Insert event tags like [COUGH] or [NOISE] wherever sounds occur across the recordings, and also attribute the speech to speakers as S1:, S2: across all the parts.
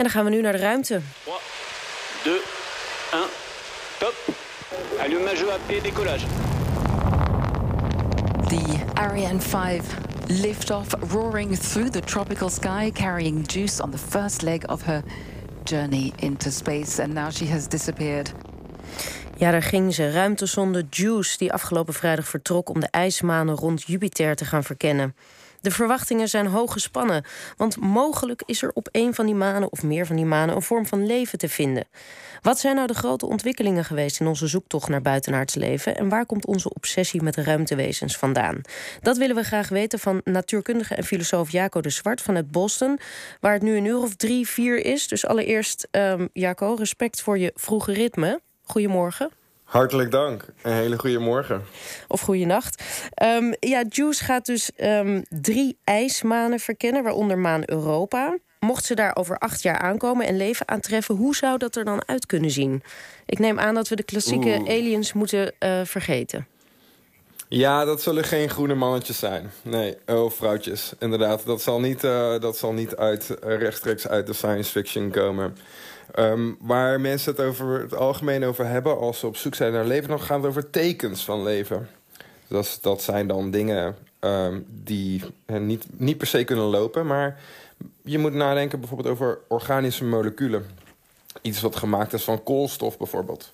S1: En dan gaan we nu naar de ruimte.
S2: 3, 2, 1, top. Allumage AP, décollage.
S3: The Ariane 5 liftoff roaring through the tropical sky, carrying Juice on the first leg of her journey into space. And now she has disappeared.
S1: Ja, daar ging ze. Ruimtesonde JUICE, die afgelopen vrijdag vertrok om de ijsmanen rond Jupiter te gaan verkennen. De verwachtingen zijn hoog gespannen, want mogelijk is er op een van die manen of meer van die manen een vorm van leven te vinden. Wat zijn nou de grote ontwikkelingen geweest in onze zoektocht naar buitenaards leven en waar komt onze obsessie met ruimtewezens vandaan? Dat willen we graag weten van natuurkundige en filosoof Jaco de Zwart vanuit Boston, waar het nu een uur of drie, vier is. Dus allereerst, um, Jaco, respect voor je vroege ritme. Goedemorgen.
S4: Hartelijk dank. Een hele goede morgen.
S1: Of goede nacht. Um, ja, Juice gaat dus um, drie ijsmanen verkennen, waaronder maan Europa. Mocht ze daar over acht jaar aankomen en leven aantreffen, hoe zou dat er dan uit kunnen zien? Ik neem aan dat we de klassieke Oeh. aliens moeten uh, vergeten.
S4: Ja, dat zullen geen groene mannetjes zijn. Nee, oh vrouwtjes. Inderdaad, dat zal niet, uh, dat zal niet uit, uh, rechtstreeks uit de science fiction komen. Um, waar mensen het over het algemeen over hebben als ze op zoek zijn naar leven, dan gaat het over tekens van leven. Dat, dat zijn dan dingen um, die niet, niet per se kunnen lopen, maar je moet nadenken bijvoorbeeld over organische moleculen. Iets wat gemaakt is van koolstof bijvoorbeeld.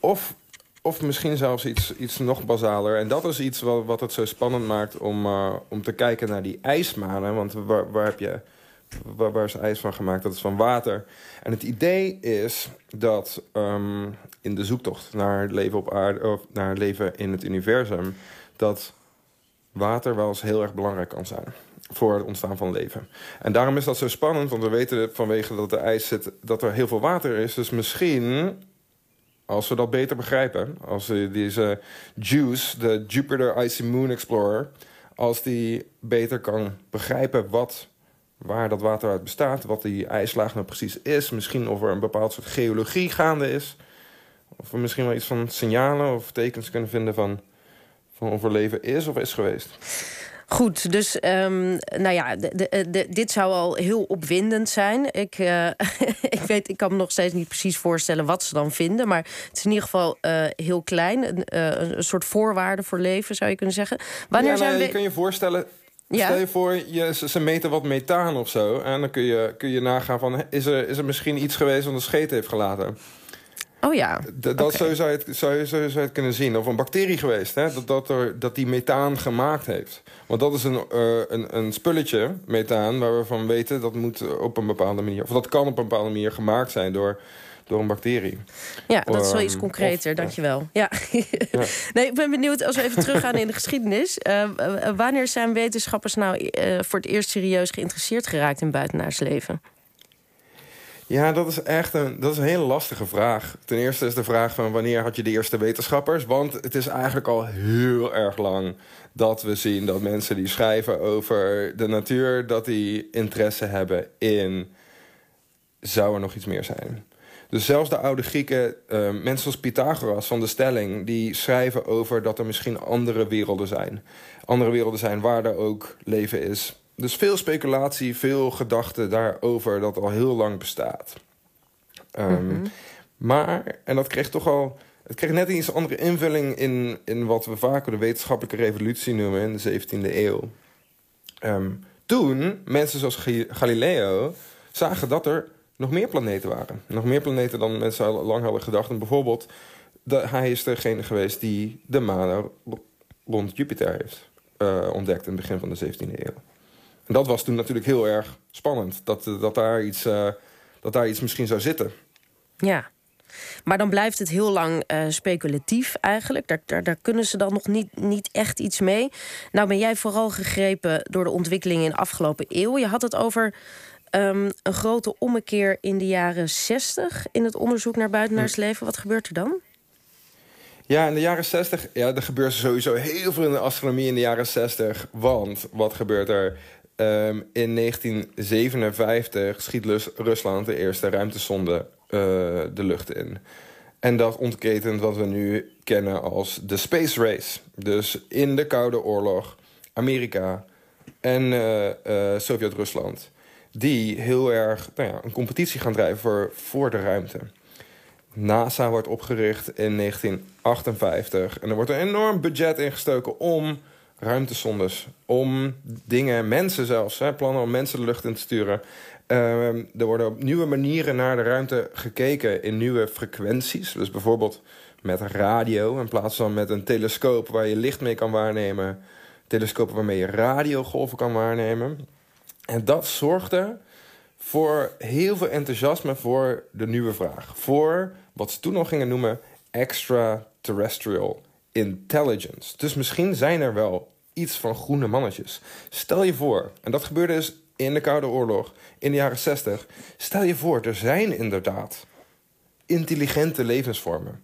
S4: Of, of misschien zelfs iets, iets nog basaler. En dat is iets wat, wat het zo spannend maakt om, uh, om te kijken naar die ijsmanen. Want waar, waar heb je waar, waar is ijs van gemaakt? Dat is van water. En het idee is dat um, in de zoektocht naar leven op aarde, of naar leven in het universum, dat water wel eens heel erg belangrijk kan zijn voor het ontstaan van leven. En daarom is dat zo spannend, want we weten vanwege dat er ijs zit, dat er heel veel water is. Dus misschien, als we dat beter begrijpen, als deze JUICE, de Jupiter Icy Moon Explorer, als die beter kan begrijpen wat waar dat water uit bestaat, wat die ijslaag nou precies is. Misschien of er een bepaald soort geologie gaande is. Of we misschien wel iets van signalen of tekens kunnen vinden van, van of er leven is of is geweest.
S1: Goed, dus um, nou ja, de, de, de, dit zou al heel opwindend zijn. Ik, uh, [LAUGHS] ik weet, ik kan me nog steeds niet precies voorstellen wat ze dan vinden. Maar het is in ieder geval uh, heel klein. Een, uh, een soort voorwaarde voor leven, zou je kunnen zeggen.
S4: Wanneer ja, nou, zijn we... Je kan je voorstellen, ja. Stel je voor, je, ze meten wat methaan of zo. En dan kun je, kun je nagaan van... Is er, is er misschien iets geweest wat een scheet heeft gelaten?
S1: Oh ja.
S4: dat okay. zo zou je, het, zou, je, zou je het kunnen zien. Of een bacterie geweest, hè? Dat, dat, er, dat die methaan gemaakt heeft. Want dat is een, uh, een, een spulletje, methaan, waar we van weten... dat moet op een bepaalde manier... of dat kan op een bepaalde manier gemaakt zijn... door door een bacterie.
S1: Ja, dat is wel iets concreter, of, dankjewel. Ja. ja. [LAUGHS] nee, ik ben benieuwd, als we even teruggaan in de geschiedenis... Uh, wanneer zijn wetenschappers nou voor het eerst serieus geïnteresseerd geraakt... in buitenaarsleven?
S4: Ja, dat is echt een, dat is een hele lastige vraag. Ten eerste is de vraag van wanneer had je de eerste wetenschappers? Want het is eigenlijk al heel erg lang dat we zien dat mensen die schrijven over de natuur... dat die interesse hebben in... zou er nog iets meer zijn? Dus zelfs de oude Grieken, uh, mensen als Pythagoras van de stelling... die schrijven over dat er misschien andere werelden zijn. Andere werelden zijn waar er ook leven is. Dus veel speculatie, veel gedachten daarover dat al heel lang bestaat. Um, mm -hmm. Maar, en dat kreeg toch al... Het kreeg net een iets andere invulling in, in wat we vaker de wetenschappelijke revolutie noemen in de 17e eeuw. Um, toen, mensen zoals Galileo zagen dat er nog meer planeten waren. Nog meer planeten dan mensen lang hadden gedacht. En bijvoorbeeld, hij is degene geweest die de manen rond Jupiter heeft uh, ontdekt in het begin van de 17e eeuw. En dat was toen natuurlijk heel erg spannend. Dat, dat, daar, iets, uh, dat daar iets misschien zou zitten.
S1: Ja. Maar dan blijft het heel lang uh, speculatief eigenlijk. Daar, daar, daar, kunnen ze dan nog niet, niet echt iets mee. Nou ben jij vooral gegrepen door de ontwikkelingen in de afgelopen eeuw. Je had het over Um, een grote ommekeer in de jaren 60 in het onderzoek naar buitenaarsleven. Wat gebeurt er dan?
S4: Ja, in de jaren 60, ja, er gebeurt sowieso heel veel in de astronomie in de jaren 60. Want wat gebeurt er? Um, in 1957 schiet Rusland de eerste ruimtesonde uh, de lucht in. En dat ontketent wat we nu kennen als de Space Race. Dus in de Koude Oorlog, Amerika en uh, uh, Sovjet-Rusland die heel erg nou ja, een competitie gaan drijven voor, voor de ruimte. NASA wordt opgericht in 1958 en er wordt een enorm budget ingestoken om ruimtesondes, om dingen, mensen zelfs, hè, plannen om mensen de lucht in te sturen. Ehm, er worden op nieuwe manieren naar de ruimte gekeken in nieuwe frequenties. Dus bijvoorbeeld met radio in plaats van met een telescoop waar je licht mee kan waarnemen. Telescopen waarmee je radiogolven kan waarnemen. En dat zorgde voor heel veel enthousiasme voor de nieuwe vraag. Voor wat ze toen nog gingen noemen extraterrestrial intelligence. Dus misschien zijn er wel iets van groene mannetjes. Stel je voor, en dat gebeurde dus in de Koude Oorlog in de jaren 60. Stel je voor, er zijn inderdaad intelligente levensvormen.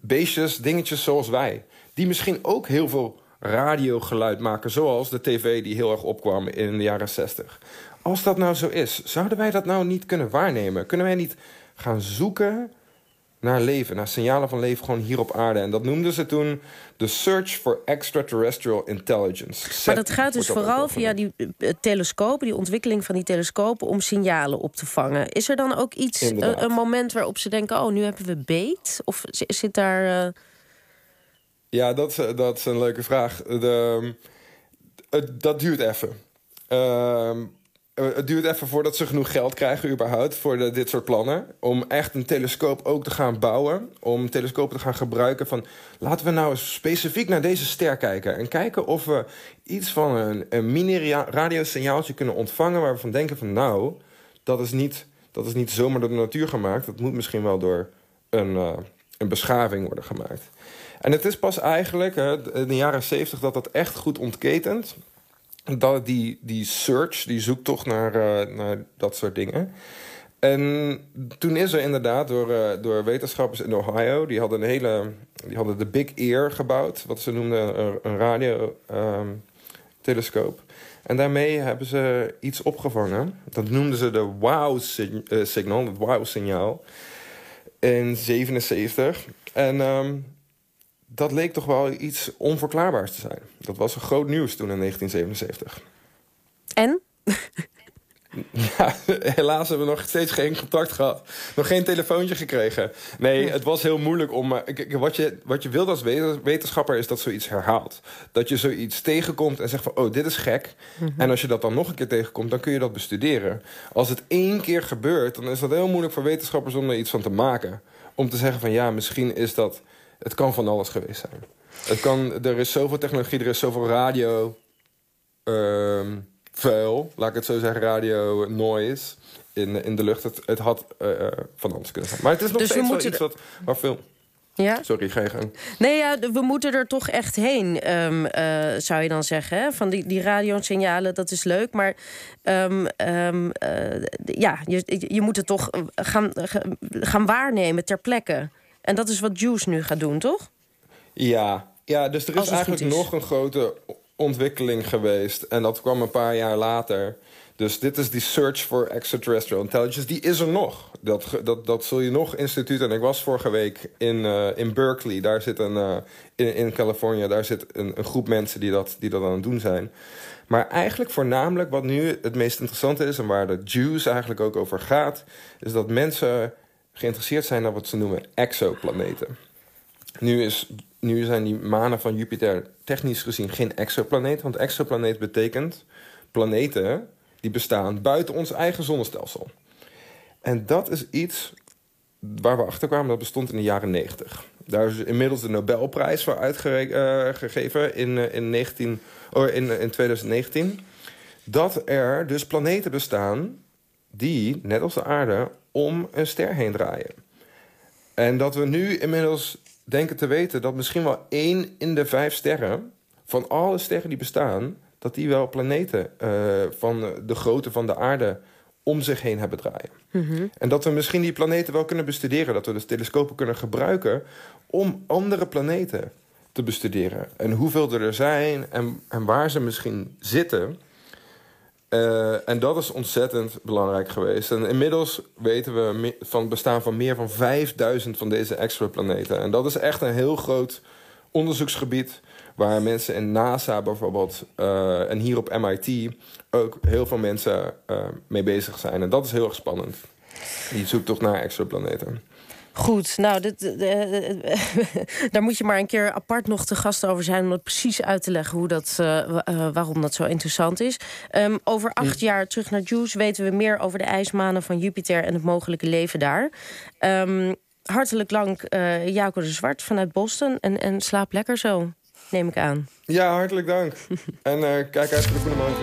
S4: Beestjes, dingetjes zoals wij. Die misschien ook heel veel radiogeluid maken, zoals de tv die heel erg opkwam in de jaren 60. Als dat nou zo is, zouden wij dat nou niet kunnen waarnemen? Kunnen wij niet gaan zoeken naar leven, naar signalen van leven gewoon hier op aarde. En dat noemden ze toen de Search for Extraterrestrial Intelligence.
S1: Maar dat gaat dus vooral via die uh, telescopen, die ontwikkeling van die telescopen, om signalen op te vangen. Is er dan ook iets, uh, een moment waarop ze denken: oh, nu hebben we beet? Of zit daar. Uh...
S4: Ja, dat, dat is een leuke vraag. De, dat duurt even. Ehm, eh, het duurt even voordat ze genoeg geld krijgen überhaupt voor dit soort plannen. Om echt een telescoop ook te gaan bouwen. Om telescopen te gaan gebruiken van... laten we nou eens specifiek naar deze ster kijken. En kijken of we iets van een, een mini-radiosignaaltje kunnen ontvangen... waar we van denken van nou, dat is, niet, dat is niet zomaar door de natuur gemaakt. Dat moet misschien wel door een, uh, een beschaving worden gemaakt. En het is pas eigenlijk hè, in de jaren zeventig dat dat echt goed ontketent dat die, die search, die zoektocht naar, uh, naar dat soort dingen. En toen is er inderdaad door, uh, door wetenschappers in Ohio... die hadden, een hele, die hadden de Big Ear gebouwd... wat ze noemden een radiotelescoop. Ehm, en daarmee hebben ze iets opgevangen. Dat noemden ze de wow-signal, het wow-signaal... in 77. En... Um, dat leek toch wel iets onverklaarbaars te zijn. Dat was een groot nieuws toen in 1977.
S1: En? [LAUGHS]
S4: Ja, helaas hebben we nog steeds geen contact gehad. Nog geen telefoontje gekregen. Nee, het was heel moeilijk om... Uh, wat, je, wat je wilt als wetenschapper is dat zoiets herhaalt. Dat je zoiets tegenkomt en zegt van... oh, dit is gek. Mhm. En als je dat dan nog een keer tegenkomt, dan kun je dat bestuderen. Als het één keer gebeurt, dan is dat heel moeilijk voor wetenschappers... om er iets van te maken. Om te zeggen van ja, misschien is dat het kan van alles geweest zijn. Het kan, er is zoveel technologie, er is zoveel radio... Uh, vuil, laat ik het zo zeggen, radio noise in, in de lucht. Het, het had uh, van alles kunnen zijn. Maar het is nog dus steeds wel iets wat, waar veel... Ja? Sorry, ga je gang.
S1: Nee, ja, we moeten er toch echt heen, um, uh, zou je dan zeggen. Hè? Van die, die radiosignalen, dat is leuk. Maar um, um, uh, ja, je, je moet het toch gaan, gaan waarnemen ter plekke. En dat is wat Juice nu gaat doen, toch?
S4: Ja, ja dus er is eigenlijk nog een grote ontwikkeling geweest. En dat kwam een paar jaar later. Dus dit is die Search for Extraterrestrial Intelligence. Die is er nog. Dat, dat, dat zul je nog instituut. En ik was vorige week in, uh, in Berkeley. Daar zit een, uh, in, in Californië. Daar zit een, een groep mensen die dat, die dat aan het doen zijn. Maar eigenlijk voornamelijk wat nu het meest interessante is... en waar de Juice eigenlijk ook over gaat... is dat mensen geïnteresseerd zijn naar wat ze noemen exoplaneten. Nu, is, nu zijn die manen van Jupiter technisch gezien geen exoplaneet, want exoplaneet betekent planeten die bestaan buiten ons eigen zonnestelsel. En dat is iets waar we achter kwamen, dat bestond in de jaren 90. Daar is inmiddels de Nobelprijs voor uitgegeven in, eh, in, 19, oh, in, in 2019. Dat er dus planeten bestaan die, net als de aarde, om een ster heen draaien. En dat we nu inmiddels denken te weten dat misschien wel één in de vijf sterren... van alle sterren die bestaan, dat die wel planeten uh, van de grootte van de aarde om zich heen hebben draaien. Mhm. En dat we misschien die planeten wel kunnen bestuderen. Dat we dus telescopen kunnen gebruiken om andere planeten te bestuderen. En hoeveel er zijn en, en waar ze misschien zitten... Uh, en dat is ontzettend belangrijk geweest. En inmiddels weten we van het bestaan van meer van 5000 van deze exoplaneten. En dat is echt een heel groot onderzoeksgebied waar mensen in NASA bijvoorbeeld en hier op MIT ook heel veel mensen mee bezig zijn. En dat is heel erg spannend. Die zoektocht naar exoplaneten.
S1: Goed, nou, dit, [LAUGHS] daar moet je maar een keer apart nog te gast over zijn... om het precies uit te leggen hoe dat, uh, waarom dat zo interessant is. Um, over acht jaar terug naar Juice weten we meer over de ijsmanen van Jupiter... en het mogelijke leven daar. Um, hartelijk dank, uh, Jaco de Zwart vanuit Boston. En, en slaap lekker zo, neem ik aan.
S4: Ja, hartelijk dank. [LAUGHS] en kijk uit voor de goede.